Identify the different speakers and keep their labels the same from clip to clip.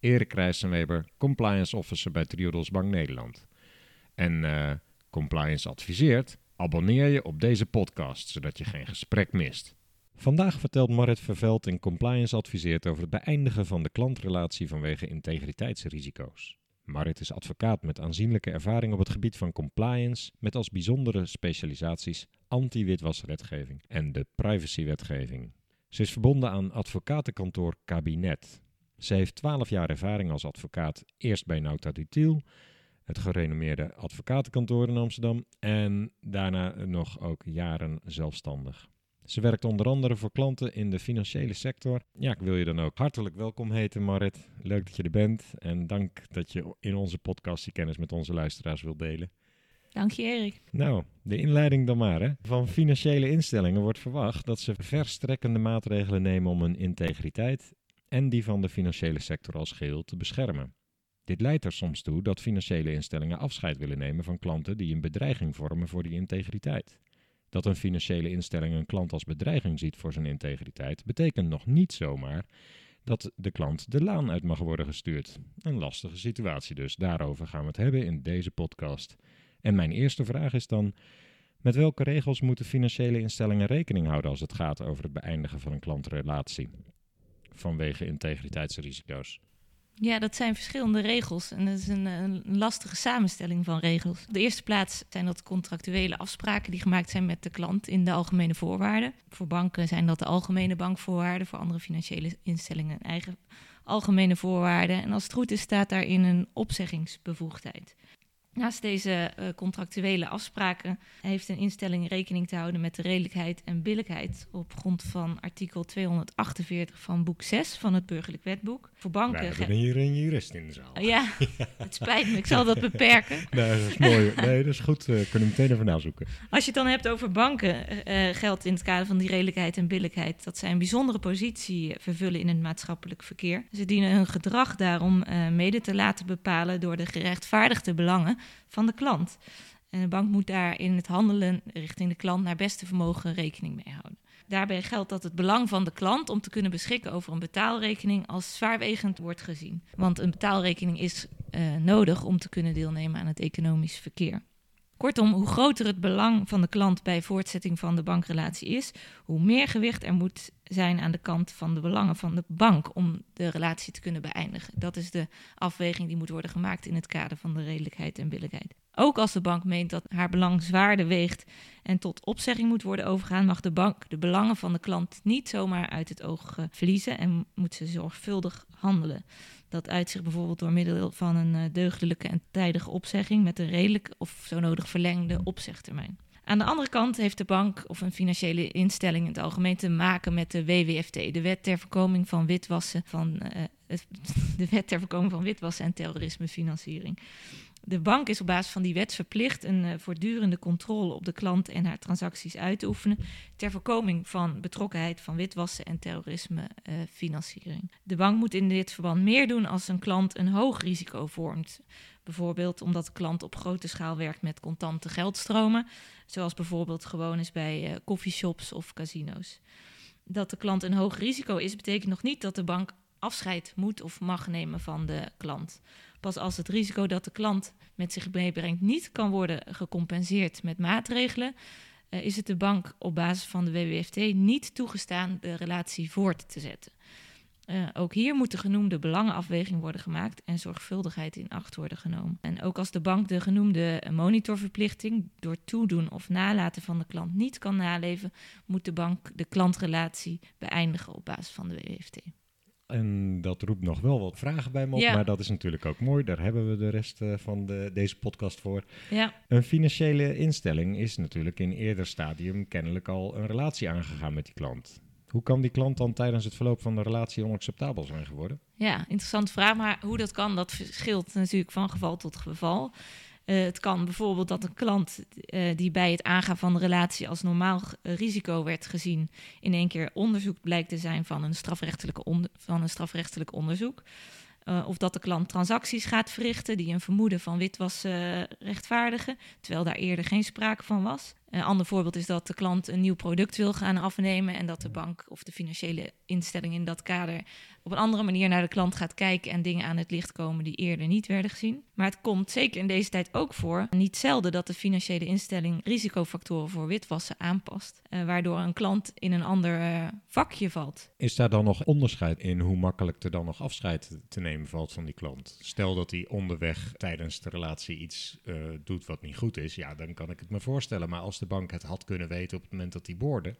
Speaker 1: Erik Rijssenweber, compliance officer bij Triodos Bank Nederland. En uh, compliance adviseert, abonneer je op deze podcast, zodat je geen gesprek mist. Vandaag vertelt Marit Verveld in Compliance Adviseert over het beëindigen van de klantrelatie vanwege integriteitsrisico's. Marit is advocaat met aanzienlijke ervaring op het gebied van compliance, met als bijzondere specialisaties anti-witwaswetgeving en de privacywetgeving. Ze is verbonden aan advocatenkantoor Kabinet. Ze heeft 12 jaar ervaring als advocaat, eerst bij Nauta Dutiel, het gerenommeerde advocatenkantoor in Amsterdam, en daarna nog ook jaren zelfstandig. Ze werkt onder andere voor klanten in de financiële sector. Ja, ik wil je dan ook hartelijk welkom heten, Marit. Leuk dat je er bent en dank dat je in onze podcast die kennis met onze luisteraars wilt delen.
Speaker 2: Dank je, Erik.
Speaker 1: Nou, de inleiding dan maar. Hè. Van financiële instellingen wordt verwacht dat ze verstrekkende maatregelen nemen om hun integriteit en die van de financiële sector als geheel te beschermen. Dit leidt er soms toe dat financiële instellingen afscheid willen nemen van klanten die een bedreiging vormen voor die integriteit. Dat een financiële instelling een klant als bedreiging ziet voor zijn integriteit, betekent nog niet zomaar dat de klant de laan uit mag worden gestuurd. Een lastige situatie dus. Daarover gaan we het hebben in deze podcast. En mijn eerste vraag is dan: met welke regels moeten financiële instellingen rekening houden als het gaat over het beëindigen van een klantrelatie? Vanwege integriteitsrisico's.
Speaker 2: Ja, dat zijn verschillende regels en dat is een, een, lastige samenstelling van regels. De eerste plaats zijn dat contractuele afspraken die gemaakt zijn met de klant in de algemene voorwaarden. Voor banken zijn dat de algemene bankvoorwaarden, voor andere financiële instellingen eigen algemene voorwaarden. En als het goed is, staat daarin een opzeggingsbevoegdheid. Naast deze uh, contractuele afspraken heeft een instelling rekening te houden met de redelijkheid en billijkheid op grond van artikel 248 van boek 6 van het Burgerlijk Wetboek.
Speaker 1: Voor banken. We hebben hier een jurist in de zaal.
Speaker 2: ja, het spijt me, ik zal dat beperken.
Speaker 1: nee, dat is mooi. Nee, dat is goed. Kunnen we meteen even nazoeken.
Speaker 2: Als je het dan hebt over banken, uh, geldt in het kader van die redelijkheid en billijkheid dat zij een bijzondere positie vervullen in het maatschappelijk verkeer. Ze dienen hun gedrag daarom mede te laten bepalen door de gerechtvaardigde belangen van de klant. En de bank moet daar in het handelen richting de klant naar beste vermogen rekening mee houden. Daarbij geldt dat het belang van de klant om te kunnen beschikken over een betaalrekening als zwaarwegend wordt gezien. Want een betaalrekening is uh, nodig om te kunnen deelnemen aan het economisch verkeer. Kortom, hoe groter het belang van de klant bij voortzetting van de bankrelatie is, hoe meer gewicht er moet zijn aan de kant van de belangen van de bank om de relatie te kunnen beëindigen. Dat is de afweging die moet worden gemaakt in het kader van de redelijkheid en billijkheid. Ook als de bank meent dat haar belang zwaarder weegt en tot opzegging moet worden overgaan, mag de bank de belangen van de klant niet zomaar uit het oog verliezen en moet ze zorgvuldig handelen. Dat uitzicht bijvoorbeeld door middel van een eh, deugdelijke en tijdige opzegging met een redelijk of zo nodig verlengde opzegtermijn. Aan de andere kant heeft de bank of een financiële instelling in het algemeen te maken met de WWFT, de Wet ter Voorkoming van Witwassen, van, uh, de Wet ter Voorkoming van Witwassen en Terrorismefinanciering. De bank is op basis van die wet verplicht een uh, voortdurende controle op de klant en haar transacties uit te oefenen ter voorkoming van betrokkenheid van witwassen en terrorismefinanciering. Uh, de bank moet in dit verband meer doen als een klant een hoog risico vormt. Bijvoorbeeld omdat de klant op grote schaal werkt met contante geldstromen, zoals bijvoorbeeld gewoon is bij uh, coffeeshops of casino's. Dat de klant een hoog risico is, betekent nog niet dat de bank afscheid moet of mag nemen van de klant. Pas als het risico dat de klant met zich meebrengt niet kan worden gecompenseerd met maatregelen, uh, is het de bank op basis van de WWFT niet toegestaan de relatie voort te zetten. Uh, ook hier moet de genoemde belangenafweging worden gemaakt en zorgvuldigheid in acht worden genomen. En ook als de bank de genoemde monitorverplichting door toedoen of nalaten van de klant niet kan naleven, moet de bank de klantrelatie beëindigen op basis van de WWFT.
Speaker 1: En dat roept nog wel wat vragen bij me op, maar dat is natuurlijk ook mooi. Daar hebben we de rest uh, van de, deze podcast voor.
Speaker 2: Ja.
Speaker 1: Een financiële instelling is natuurlijk in eerder stadium kennelijk al een relatie aangegaan met die klant. Hoe kan die klant dan tijdens het verloop van de relatie onacceptabel zijn geworden?
Speaker 2: Ja, interessante vraag. Maar hoe dat kan, dat verschilt natuurlijk van geval tot geval. Uh, het kan bijvoorbeeld dat een klant uh, die bij het aangaan van de relatie als normaal risico werd gezien, in één keer onderzoek blijkt te zijn van een strafrechtelijk, van een strafrechtelijk onderzoek. Of dat de klant transacties gaat verrichten die een vermoeden van witwassen rechtvaardigen, terwijl daar eerder geen sprake van was. Een ander voorbeeld is dat de klant een nieuw product wil gaan afnemen en dat de bank of de financiële instelling in dat kader op een andere manier naar de klant gaat kijken en dingen aan het licht komen die eerder niet werden gezien. Maar het komt zeker in deze tijd ook voor, niet zelden, dat de financiële instelling risicofactoren voor witwassen aanpast, eh, waardoor een klant in een ander eh, vakje valt.
Speaker 1: Is daar dan nog onderscheid in hoe makkelijk er dan nog afscheid te nemen valt van die klant? Stel dat hij onderweg tijdens de relatie iets uh, doet wat niet goed is, ja, dan kan ik het me voorstellen. Maar als de bank het had kunnen weten op het moment dat hij boorde.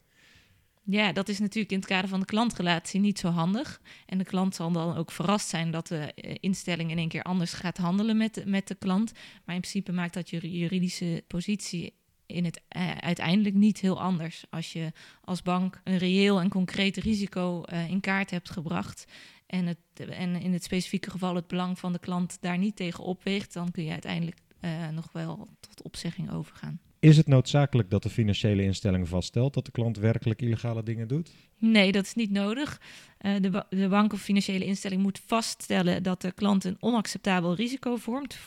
Speaker 2: Ja, dat is natuurlijk in het kader van de klantrelatie niet zo handig. En de klant zal dan ook verrast zijn dat de eh, instelling in één keer anders gaat handelen met, met de klant. Maar in principe maakt dat je juridische positie in het uh, uiteindelijk niet heel anders. Als je als bank een reëel en concreet risico uh, in kaart hebt gebracht. En, het, en in het specifieke geval het belang van de klant daar niet tegen opweegt, dan kun je uiteindelijk nog wel tot opzegging overgaan.
Speaker 1: Is het noodzakelijk dat de financiële instelling vaststelt dat de klant werkelijk illegale dingen doet?
Speaker 2: Nee, dat is niet nodig. Ba de bank of financiële instelling moet vaststellen dat de klant een onacceptabel risico vormt.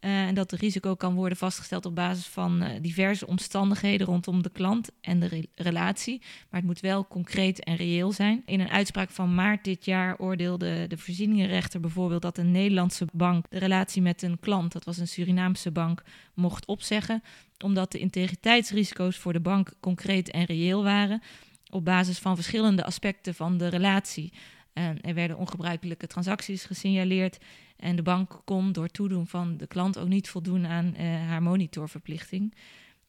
Speaker 2: Uh, en dat het risico kan worden vastgesteld op basis van uh, diverse omstandigheden rondom de klant en de re relatie. Maar het moet wel concreet en reëel zijn. In een uitspraak van maart dit jaar oordeelde de voorzieningenrechter bijvoorbeeld dat een Nederlandse bank de relatie met een klant, dat was een Surinaamse bank, mocht opzeggen. Omdat de integriteitsrisico's voor de bank concreet en reëel waren. Op basis van verschillende aspecten van de relatie. En er werden ongebruikelijke transacties gesignaleerd. En de bank kon door toedoen van de klant ook niet voldoen aan uh, haar monitorverplichting.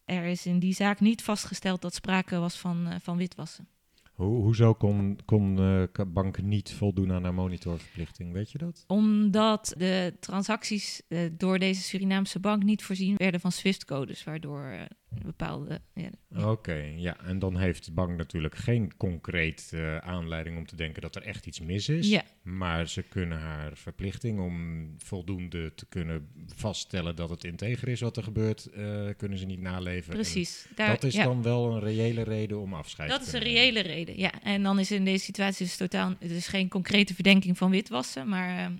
Speaker 2: Er is in die zaak niet vastgesteld dat sprake was van, uh, van witwassen.
Speaker 1: Ho hoezo kon, kon uh, bank niet voldoen aan haar monitorverplichting? Weet je dat?
Speaker 2: Omdat de transacties door deze Surinaamse bank niet voorzien werden van SWIFT-codes, waardoor bepaalde. Ja.
Speaker 1: Oké, okay, ja. En dan heeft de bank natuurlijk geen concreet uh, aanleiding om te denken dat er echt iets mis is.
Speaker 2: Ja.
Speaker 1: Maar ze kunnen haar verplichting om voldoende te kunnen vaststellen dat het integer is wat er gebeurt, uh, kunnen ze niet naleven.
Speaker 2: Precies.
Speaker 1: Daar, dat is ja. dan wel een reële reden om afscheid
Speaker 2: dat
Speaker 1: te
Speaker 2: Dat is een reële reden, ja. En dan is in deze situatie dus totaal, het is geen concrete verdenking van witwassen, maar. Uh,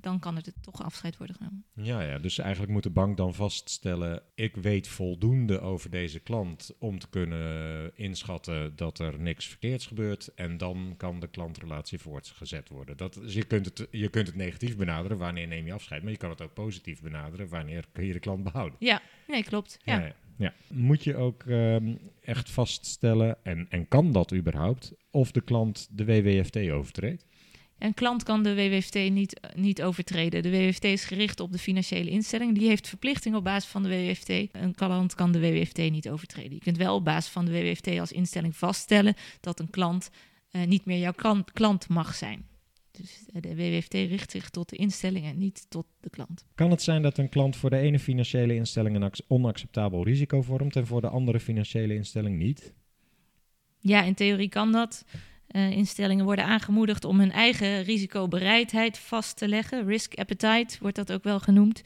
Speaker 2: dan kan er toch afscheid worden genomen.
Speaker 1: Ja, ja, dus eigenlijk moet de bank dan vaststellen: ik weet voldoende over deze klant om te kunnen inschatten dat er niks verkeerds gebeurt. En dan kan de klantrelatie voortgezet worden. Dat, dus je, kunt het, je kunt het negatief benaderen, wanneer neem je afscheid. Maar je kan het ook positief benaderen, wanneer kun je de klant behouden.
Speaker 2: Ja, nee, klopt. Ja.
Speaker 1: ja, ja. Ja. Moet je ook um, echt vaststellen, en, en kan dat überhaupt, of de klant de WWFT overtreedt?
Speaker 2: Een klant kan de WWFT niet, niet overtreden. De WWFT is gericht op de financiële instelling. Die heeft verplichting op basis van de WWFT. Een klant kan de WWFT niet overtreden. Je kunt wel op basis van de WWFT als instelling vaststellen dat een klant uh, niet meer jouw klant, klant mag zijn. Dus de WWFT richt zich tot de instelling en niet tot de klant.
Speaker 1: Kan het zijn dat een klant voor de ene financiële instelling een onacceptabel risico vormt en voor de andere financiële instelling niet?
Speaker 2: Ja, in theorie kan dat. Uh, instellingen worden aangemoedigd om hun eigen risicobereidheid vast te leggen. Risk appetite wordt dat ook wel genoemd.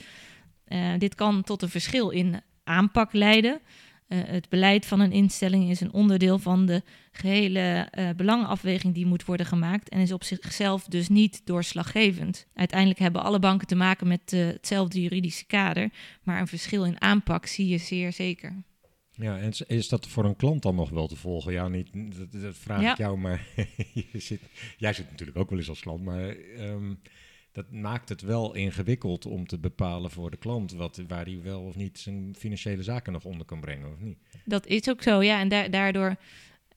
Speaker 2: Uh, dit kan tot een verschil in aanpak leiden. Uh, het beleid van een instelling is een onderdeel van de gehele belangafweging die moet worden gemaakt en is op zichzelf dus niet doorslaggevend. Uiteindelijk hebben alle banken te maken met hetzelfde juridische kader, maar een verschil in aanpak zie je zeer zeker.
Speaker 1: Ja, en is dat voor een klant dan nog wel te volgen? Ja, niet, dat, dat vraag ja. ik jou, maar zit, jij zit natuurlijk ook wel eens als klant, maar um, dat maakt het wel ingewikkeld om te bepalen voor de klant wat, waar hij wel of niet zijn financiële zaken nog onder kan brengen, of niet?
Speaker 2: Dat is ook zo, ja, en da daardoor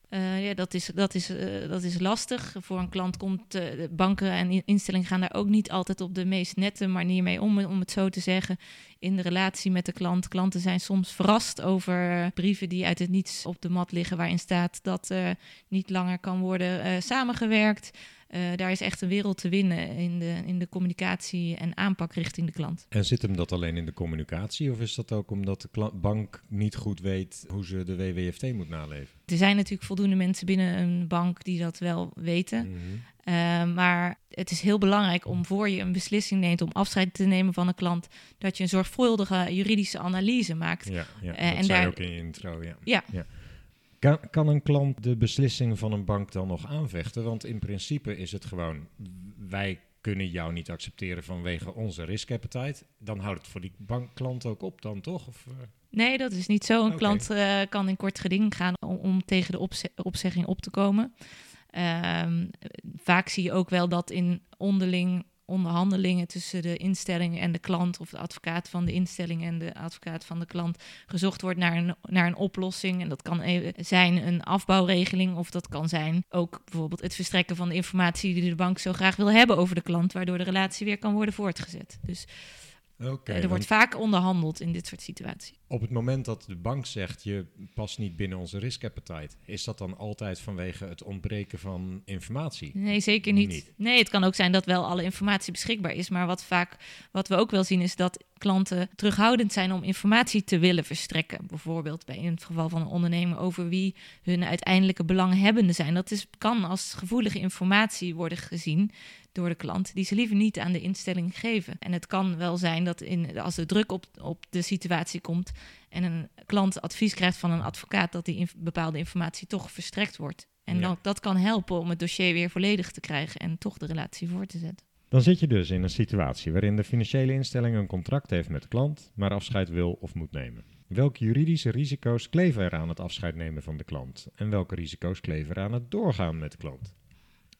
Speaker 2: uh, ja, dat is, dat, is, uh, dat is lastig. Voor een klant komt uh, banken en instellingen gaan daar ook niet altijd op de meest nette manier mee om, om het zo te zeggen. In de relatie met de klant. Klanten zijn soms verrast over brieven die uit het niets op de mat liggen, waarin staat dat niet langer kan worden samengewerkt. Uh, daar is echt een wereld te winnen in de, in de communicatie en aanpak richting de klant.
Speaker 1: En zit hem dat alleen in de communicatie of is dat ook omdat de bank niet goed weet hoe ze de WWFT moet naleven?
Speaker 2: Er zijn natuurlijk voldoende mensen binnen een bank die dat wel weten. Mhm. Uh, maar het is heel belangrijk om voor je een beslissing neemt om afscheid te nemen van een klant, dat je een zorgvuldige juridische analyse maakt.
Speaker 1: Ja, ja uh, dat en zei daar... ook in je intro. Ja.
Speaker 2: ja.
Speaker 1: ja. Kan, kan een klant de beslissing van een bank dan nog aanvechten? Want in principe is het gewoon, wij kunnen jou niet accepteren vanwege onze risk appetite. Dan houdt het voor die bankklant ook op dan, toch? Of, uh...
Speaker 2: Nee, dat is niet zo. Een klant uh, kan in kort geding gaan om, om tegen de opze opzegging op te komen. Um, vaak zie je ook wel dat in onderling onderhandelingen tussen de instelling en de klant, of de advocaat van de instelling en de advocaat van de klant, gezocht wordt naar een, naar een oplossing. En dat kan zijn een afbouwregeling, of dat kan zijn ook bijvoorbeeld het verstrekken van de informatie die de bank zo graag wil hebben over de klant, waardoor de relatie weer kan worden voortgezet. Dus
Speaker 1: Okay,
Speaker 2: er wordt vaak onderhandeld in dit soort situaties.
Speaker 1: Op het moment dat de bank zegt je past niet binnen onze risk appetite, is dat dan altijd vanwege het ontbreken van informatie?
Speaker 2: Nee, zeker niet. Nee, het kan ook zijn dat wel alle informatie beschikbaar is, maar wat vaak wat we ook wel zien is dat klanten terughoudend zijn om informatie te willen verstrekken. Bijvoorbeeld bij in het geval van een ondernemer over wie hun uiteindelijke belanghebbenden zijn. Dat is, kan als gevoelige informatie worden gezien door de klant, die ze liever niet aan de instelling geven. En het kan wel zijn dat in, als er druk op, op de situatie komt en een klant advies krijgt van een advocaat, dat die bepaalde informatie toch verstrekt wordt. En dan, dat kan helpen om het dossier weer volledig te krijgen en toch de relatie voor te zetten.
Speaker 1: Dan zit je dus in een situatie waarin de financiële instelling een contract heeft met de klant, maar afscheid wil of moet nemen. Welke juridische risico's kleven er aan het afscheid nemen van de klant? En welke risico's kleven er aan het doorgaan met de klant?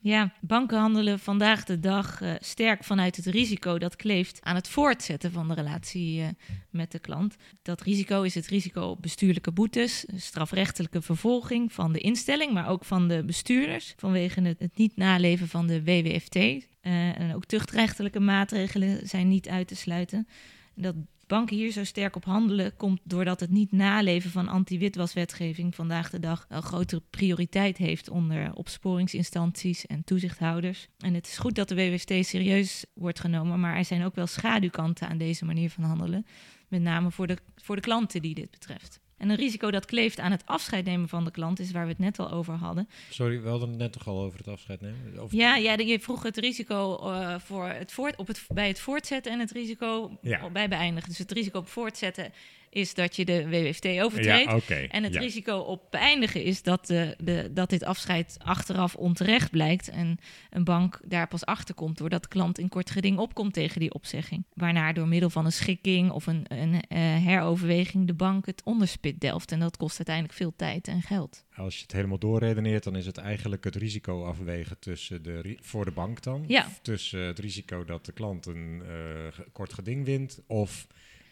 Speaker 2: Ja, banken handelen vandaag de dag uh, sterk vanuit het risico dat kleeft aan het voortzetten van de relatie uh, met de klant. Dat risico is het risico op bestuurlijke boetes, strafrechtelijke vervolging van de instelling, maar ook van de bestuurders vanwege het, niet naleven van de WWFT. Eh, en ook tuchtrechtelijke maatregelen zijn niet uit te sluiten. Dat banken hier zo sterk op handelen komt doordat het niet naleven van anti-witwaswetgeving vandaag de dag een grotere prioriteit heeft onder opsporingsinstanties en toezichthouders. En het is goed dat de WWST serieus wordt genomen, maar er zijn ook wel schaduwkanten aan deze manier van handelen, met name voor de, voor de klanten die dit betreft. En een risico dat kleeft aan het afscheid nemen van de klant is waar we het net al over hadden.
Speaker 1: Sorry, we hadden het net toch al over het afscheid nemen?
Speaker 2: Ja, ja, je vroeg het risico uh, voor het voort, op het, bij het voortzetten en het risico bij beëindigen. Dus het risico op voortzetten is dat je de WWFT overtreedt. En het risico op beëindigen is dat, de, de, dat dit afscheid achteraf onterecht blijkt. En een bank daar pas achter komt doordat de klant in kort geding opkomt tegen die opzegging. Waarna door middel van een schikking of een, een uh, heroverweging de bank het onderspit delft. En dat kost uiteindelijk veel tijd en geld.
Speaker 1: Als je het helemaal doorredeneert, dan is het eigenlijk het risico afwegen tussen de, voor de bank dan.
Speaker 2: Ja.
Speaker 1: Tussen het risico dat de klant een uh, kort geding wint of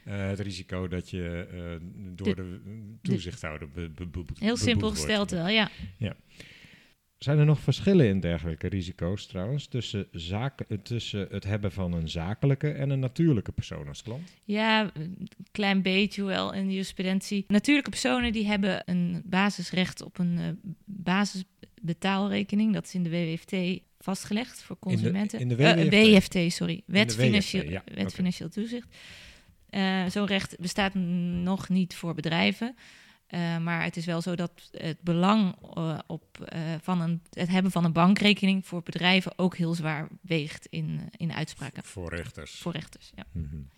Speaker 1: uh, het risico dat je uh, door de, de toezichthouder
Speaker 2: Heel simpel gesteld wel, ja.
Speaker 1: ja. Zijn er nog verschillen in dergelijke risico's trouwens tussen, zaken, eh, tussen het hebben van een zakelijke en een natuurlijke persoon als klant?
Speaker 2: Ja, een klein beetje wel in jurisprudentie. Natuurlijke personen die hebben een basisrecht op een uh, basisbetaalrekening. Dat is in de WWFT vastgelegd voor consumenten.
Speaker 1: In de, in de WWFT?
Speaker 2: Uh, sorry. Wet, financieel, ja. wet financieel toezicht. Uh, Zo'n recht bestaat nog niet voor bedrijven. Uh, maar het is wel zo dat het belang uh, op, van een, het hebben van een bankrekening voor bedrijven ook heel zwaar weegt in, in uitspraken.
Speaker 1: Voor rechters.
Speaker 2: Voor rechters, ja.
Speaker 1: Mm -hmm.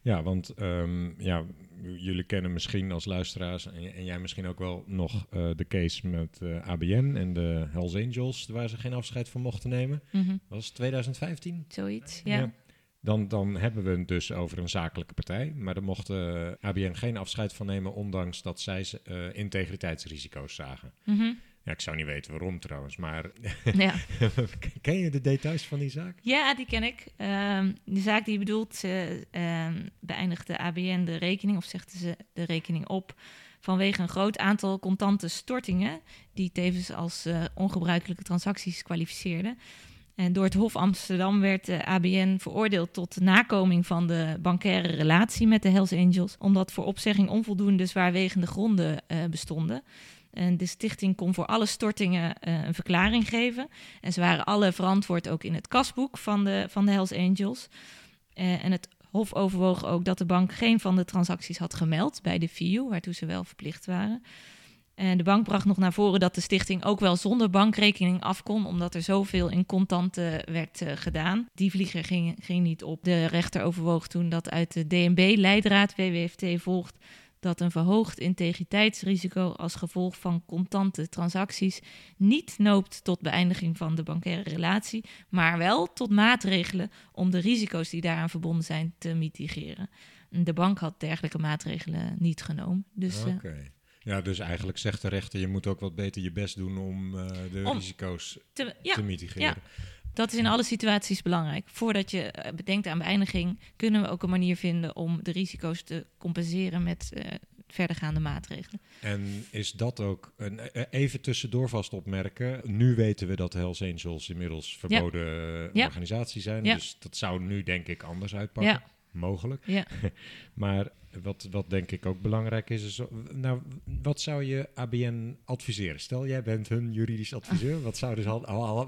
Speaker 1: Ja, want um, ja, jullie kennen misschien als luisteraars en, en jij misschien ook wel nog de case met ABN en de Hells Angels, waar ze geen afscheid van mochten nemen. Mm -hmm. Was 2015?
Speaker 2: Zoiets, ja. ja.
Speaker 1: Dan, dan hebben we het dus over een zakelijke partij. Maar daar mocht uh, ABN geen afscheid van nemen, ondanks dat zij uh, integriteitsrisico's zagen.
Speaker 2: Mm -hmm.
Speaker 1: Ja, ik zou niet weten waarom trouwens, maar
Speaker 2: ja.
Speaker 1: ken je de details van die zaak?
Speaker 2: Ja, die ken ik. Um, de zaak die je bedoelt, uh, beëindigde ABN de rekening of zegde ze de rekening op vanwege een groot aantal contante stortingen die tevens als uh, ongebruikelijke transacties kwalificeerden. En door het Hof Amsterdam werd de ABN veroordeeld tot nakoming van de bankaire relatie met de Hells Angels, omdat voor opzegging onvoldoende zwaarwegende gronden uh, bestonden. En de stichting kon voor alle stortingen uh, een verklaring geven. En ze waren alle verantwoord ook in het kasboek van de, van de Hells Angels. Uh, en het Hof overwoog ook dat de bank geen van de transacties had gemeld bij de FIU, waartoe ze wel verplicht waren. En de bank bracht nog naar voren dat de stichting ook wel zonder bankrekening af kon, omdat er zoveel in contanten werd uh, gedaan. Die vlieger ging, ging niet op. De rechter overwoog toen dat uit de DNB-leidraad WWFT volgt dat een verhoogd integriteitsrisico als gevolg van contante transacties niet noopt tot beëindiging van de bankaire relatie, maar wel tot maatregelen om de risico's die daaraan verbonden zijn te mitigeren. De bank had dergelijke maatregelen niet genomen. Dus,
Speaker 1: uh, ja, dus eigenlijk zegt de rechter, je moet ook wat beter je best doen om uh, de om risico's te, ja, te mitigeren. Ja.
Speaker 2: Dat is in alle situaties belangrijk. Voordat je eh, bedenkt aan beëindiging, kunnen we ook een manier vinden om de risico's te compenseren met uh, verdergaande maatregelen.
Speaker 1: En is dat ook, een, even tussendoor vast opmerken, nu weten we dat Hells Angels inmiddels verboden ja. organisatie zijn, ja. dus dat zou nu denk ik anders uitpakken. Mogelijk. Ja. maar wat, wat denk ik ook belangrijk is, is nou, wat zou je ABN adviseren? Stel, jij bent hun juridisch adviseur. Wat, zouden ze,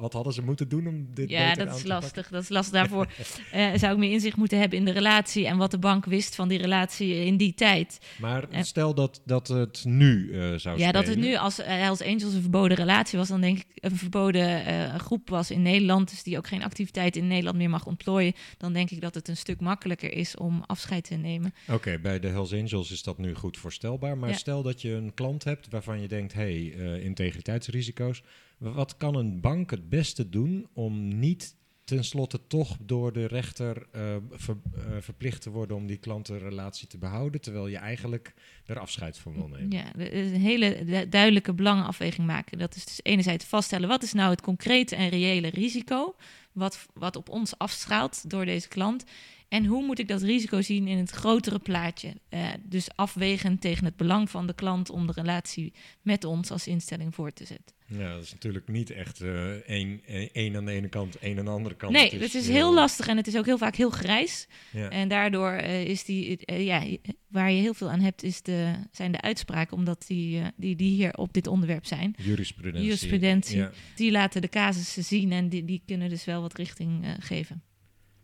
Speaker 1: wat hadden ze moeten doen om dit
Speaker 2: Ja, dat is lastig. Dat is lastig. Daarvoor uh, zou ik meer inzicht moeten hebben in de relatie en wat de bank wist van die relatie in die tijd.
Speaker 1: Maar stel dat, dat het nu uh, zou
Speaker 2: Ja, dat het nu als Hells Angels een verboden relatie was, dan denk ik een verboden groep was in Nederland, dus die ook geen activiteit in Nederland meer mag ontplooien, dan denk ik dat het een stuk makkelijker is om afscheid te nemen.
Speaker 1: Oké, bij de Hells Angels is dat nu goed voorstelbaar. Maar stel dat je een klant hebt waarvan je denkt: hé, hey, uh, integriteitsrisico's. Wat kan een bank het beste doen om niet tenslotte toch door de rechter uh, ver, uh, verplicht te worden om die klantenrelatie te behouden, terwijl je eigenlijk er afscheid van wil nemen.
Speaker 2: Ja, een hele duidelijke belangenafweging maken. Dat is dus enerzijds vaststellen wat is nou het concrete en reële risico, wat, wat op ons afstraalt door deze klant. En hoe moet ik dat risico zien in het grotere plaatje? Uh, dus afwegen tegen het belang van de klant om de relatie met ons als instelling voor te zetten.
Speaker 1: Ja, dat is natuurlijk niet echt uh, één, één aan de ene kant, één aan de andere kant.
Speaker 2: Nee, het is, is heel lastig en het is ook heel vaak heel grijs. Ja. En daardoor uh, is die, uh, ja, waar je heel veel aan hebt, is de, zijn de uitspraken, omdat die, die, die hier op dit onderwerp zijn.
Speaker 1: Jurisprudentie.
Speaker 2: Jurisprudentie. Ja. Die laten de casussen zien en die, die kunnen dus wel wat richting geven.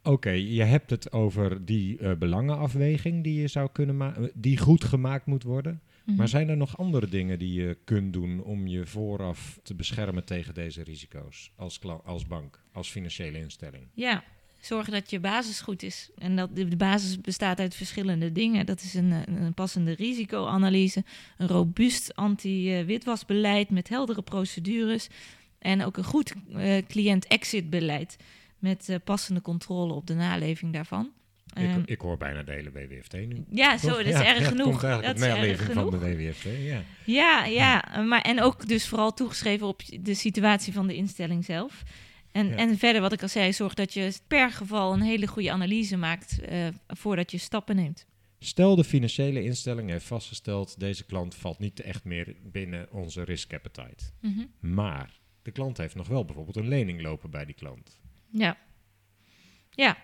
Speaker 1: Oké, je hebt het over die uh, belangenafweging die je zou kunnen maken, die goed gemaakt moet worden. Mm -hmm. Maar zijn er nog andere dingen die je kunt doen om je vooraf te beschermen tegen deze risico's als, als bank, als financiële instelling?
Speaker 2: Ja, zorgen dat je basis goed is. En dat de basis bestaat uit verschillende dingen. Dat is een, een passende risicoanalyse, een robuust anti-witwasbeleid met heldere procedures en ook een goed uh, cliënt-exit beleid met uh, passende controle op de naleving daarvan.
Speaker 1: Ik, um, ik, hoor bijna de hele WWFT nu.
Speaker 2: Ja, zo, dat is ja, erg
Speaker 1: ja,
Speaker 2: genoeg.
Speaker 1: Dat
Speaker 2: dat
Speaker 1: is van de WWFT, ja.
Speaker 2: Ja, ja, maar en ook dus vooral toegeschreven op de situatie van de instelling zelf. En, ja. en verder, wat ik al zei, zorg dat je per geval een hele goede analyse maakt uh, voordat je stappen neemt.
Speaker 1: Stel de financiële instelling heeft vastgesteld, deze klant valt niet echt meer binnen onze risk appetite. Mm -hmm. Maar de klant heeft nog wel bijvoorbeeld een lening lopen bij die klant.
Speaker 2: Ja. Ja.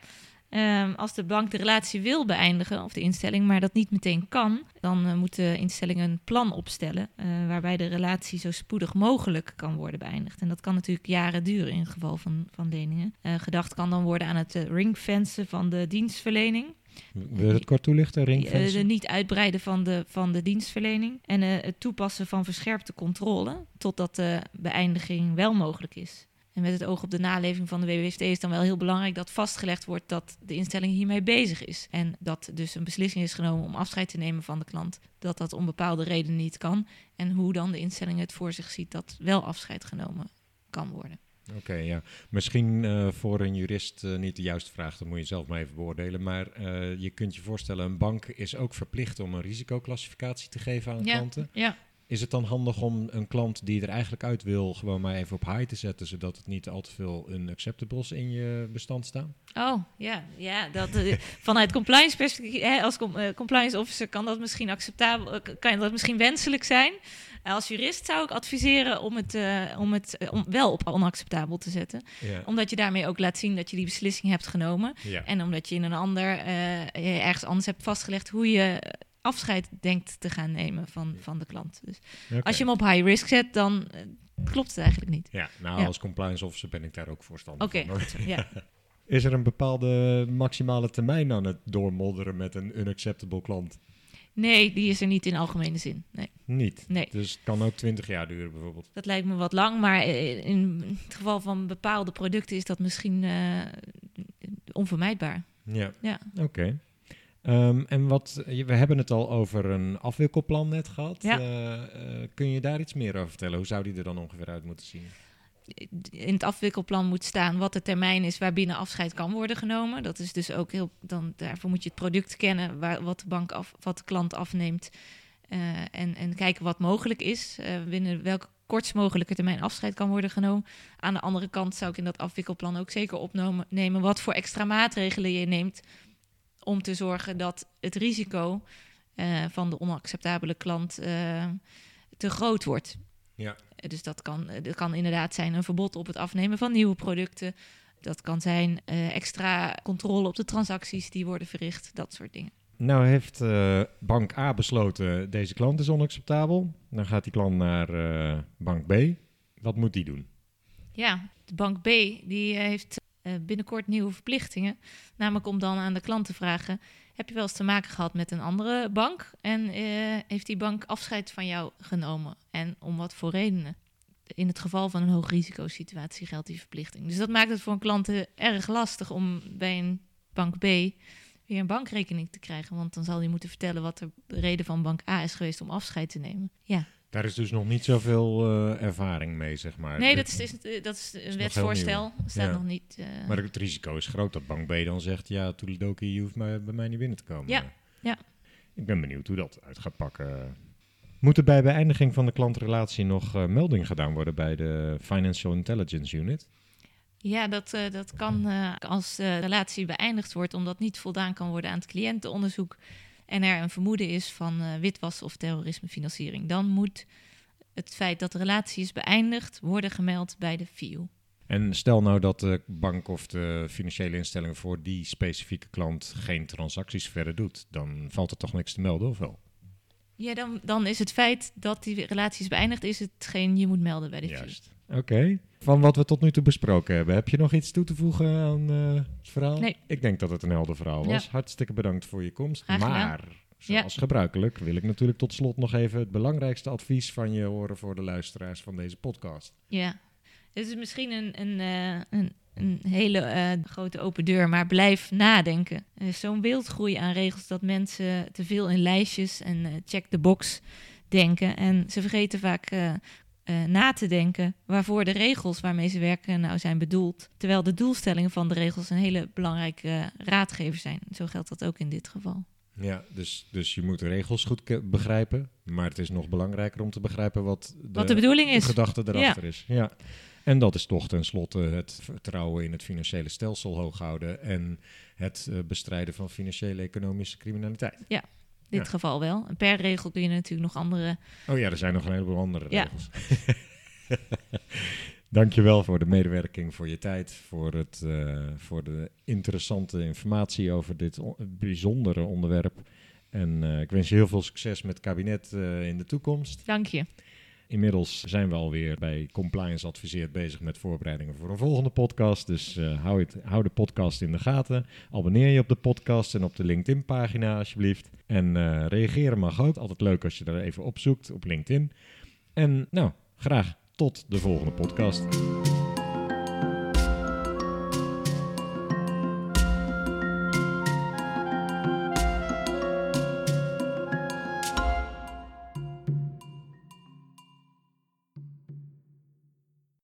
Speaker 2: Um, als de bank de relatie wil beëindigen, of de instelling, maar dat niet meteen kan, dan uh, moet de instelling een plan opstellen uh, waarbij de relatie zo spoedig mogelijk kan worden beëindigd. En dat kan natuurlijk jaren duren in het geval van, van leningen. Uh, gedacht kan dan worden aan het ringfencen van de dienstverlening.
Speaker 1: Wil je het kort toelichten? Ringfencen?
Speaker 2: De niet uitbreiden van de, van de dienstverlening en het toepassen van verscherpte controle totdat de beëindiging wel mogelijk is. En met het oog op de naleving van de WWFT is dan wel heel belangrijk dat vastgelegd wordt dat de instelling hiermee bezig is. En dat dus een beslissing is genomen om afscheid te nemen van de klant, dat dat om bepaalde redenen niet kan. En hoe dan de instelling het voor zich ziet dat wel afscheid genomen kan worden.
Speaker 1: Oké, okay, ja. Misschien uh, voor een jurist uh, niet de juiste vraag, dat moet je zelf maar even beoordelen. Maar uh, je kunt je voorstellen, een bank is ook verplicht om een risicoclassificatie te geven aan
Speaker 2: ja,
Speaker 1: klanten.
Speaker 2: Ja.
Speaker 1: Is het dan handig om een klant die er eigenlijk uit wil, gewoon maar even op high te zetten, zodat het niet al te veel unacceptables in je bestand staan?
Speaker 2: Oh ja, ja dat, uh, vanuit compliance perspectief, hè, als com, uh, compliance officer kan dat misschien acceptabel, uh, kan dat misschien wenselijk zijn. als jurist zou ik adviseren om het, om het om wel op onacceptabel te zetten.
Speaker 1: Ja.
Speaker 2: Omdat je daarmee ook laat zien dat je die beslissing hebt genomen.
Speaker 1: Ja.
Speaker 2: En omdat je in een ander, ergens anders hebt vastgelegd hoe je afscheid denkt te gaan nemen van, van de klant. Dus
Speaker 1: Oké.
Speaker 2: als je hem op high risk zet, dan eh, klopt het eigenlijk niet.
Speaker 1: Ja, nou
Speaker 2: Ja.
Speaker 1: als compliance officer ben ik daar ook voorstander
Speaker 2: Oké,
Speaker 1: van.
Speaker 2: zo, ja.
Speaker 1: Is er een bepaalde maximale termijn aan het doormodderen met een unacceptable klant?
Speaker 2: Nee, die is er niet in algemene zin. Nee,
Speaker 1: Niet.
Speaker 2: nee.
Speaker 1: Dus het kan ook 20 jaar duren bijvoorbeeld.
Speaker 2: Dat lijkt me wat lang, maar eh, in het geval van bepaalde producten is dat misschien eh, onvermijdbaar.
Speaker 1: Ja,
Speaker 2: Ja.
Speaker 1: oké. Ehm, en wat, we hebben het al over een afwikkelplan net gehad.
Speaker 2: Ja.
Speaker 1: Eh, eh, kun je daar iets meer over vertellen? Hoe zou die er dan ongeveer uit moeten zien?
Speaker 2: In het afwikkelplan moet staan wat de termijn is waarbinnen afscheid kan worden genomen. Dat is dus ook heel. Dan, daarvoor moet je het product kennen, waar, wat de bank af, wat de klant afneemt. eh, en, en kijken wat mogelijk is. binnen welke kortst mogelijke termijn afscheid kan worden genomen. Aan de andere kant zou ik in dat afwikkelplan ook zeker opnemen wat voor extra maatregelen je neemt. Om te zorgen dat het risico eh, van de onacceptabele klant eh, te groot wordt.
Speaker 1: Ja.
Speaker 2: Eh, Dus dat kan, dat kan inderdaad zijn een verbod op het afnemen van nieuwe producten. Dat kan zijn extra controle op de transacties die worden verricht, dat soort dingen.
Speaker 1: Nou heeft bank A besloten, deze klant is onacceptabel. Dan gaat die klant naar bank B. Wat moet die doen?
Speaker 2: Ja, de bank B die heeft binnenkort nieuwe verplichtingen. Namelijk om dan aan de klant te vragen: heb je wel eens te maken gehad met een andere bank? En eh, heeft die bank afscheid van jou genomen? En om wat voor redenen? In het geval van een hoogrisicosituatie geldt die verplichting. Dus dat maakt het voor een klant eh, erg lastig om bij een bank B weer een bankrekening te krijgen. Want dan zal hij moeten vertellen wat de reden van bank A is geweest om afscheid te nemen. Ja.
Speaker 1: Daar is dus nog niet zoveel eh, ervaring mee, zeg maar.
Speaker 2: Nee, dat is, is- dat is een
Speaker 1: heel
Speaker 2: wetsvoorstel. staat
Speaker 1: Ja.
Speaker 2: nog niet. eh,
Speaker 1: Maar het risico is groot dat bank B dan zegt... ja, toedeledokie, je hoeft maar bij mij niet binnen te komen.
Speaker 2: Ja, ja.
Speaker 1: Ik ben benieuwd hoe dat uit gaat pakken. Moet er bij beëindiging van de klantrelatie nog eh, melding gedaan worden... bij de Financial Intelligence Unit?
Speaker 2: Ja, dat, eh, dat kan eh, als de relatie beëindigd wordt, omdat niet voldaan kan worden aan het cliëntenonderzoek en er een vermoeden is van eh, witwas of terrorismefinanciering. Dan moet het feit dat de relatie is beëindigd worden gemeld bij de FIU.
Speaker 1: En stel nou dat de bank of de financiële instelling... voor die specifieke klant geen transacties verder doet... dan valt er toch niks te melden, of wel?
Speaker 2: Ja, dan, dan is het feit dat die relatie is beëindigd, is hetgeen je moet melden bij de FIU.
Speaker 1: Oké. Van wat we tot nu toe besproken hebben, heb je nog iets toe te voegen aan eh, het verhaal?
Speaker 2: Nee.
Speaker 1: Ik denk dat het een helder verhaal was.
Speaker 2: Ja.
Speaker 1: Hartstikke bedankt voor je komst. Maar, zoals gebruikelijk, wil ik natuurlijk tot slot nog even het belangrijkste advies van je horen voor de luisteraars van deze podcast.
Speaker 2: Ja, het is misschien een, een, eh, een, een hele eh, grote open deur, maar blijf nadenken. Er is zo'n wildgroei aan regels dat mensen te veel in lijstjes en check the box denken. En ze vergeten vaak eh, na te denken waarvoor de regels waarmee ze werken nou zijn bedoeld. Terwijl de doelstellingen van de regels een hele belangrijke raadgever zijn. Zo geldt dat ook in dit geval.
Speaker 1: Ja, dus, dus je moet de regels goed begrijpen. Maar het is nog belangrijker om te begrijpen wat de,
Speaker 2: Wat de bedoeling is.
Speaker 1: gedachte erachter is. Ja. En dat is toch tenslotte het vertrouwen in het financiële stelsel hoog houden. En het eh, bestrijden van financiële economische criminaliteit.
Speaker 2: In dit
Speaker 1: Ja.
Speaker 2: geval wel. En per regel kun je natuurlijk nog andere
Speaker 1: Oh ja, er zijn nog een heleboel andere
Speaker 2: Ja.
Speaker 1: regels. Dankjewel voor de medewerking, voor je tijd, voor, het, eh, voor de interessante informatie over dit on- bijzondere onderwerp. En eh, ik wens je heel veel succes met het kabinet eh, in de toekomst.
Speaker 2: Dank je.
Speaker 1: Inmiddels zijn we alweer bij Compliance Adviseert bezig met voorbereidingen voor een volgende podcast. Dus eh, hou, hou de podcast in de gaten. Abonneer je op de podcast en op de LinkedIn-pagina alsjeblieft. En eh, reageren mag ook. Altijd leuk als je er even opzoekt op LinkedIn. En nou, graag tot de volgende podcast.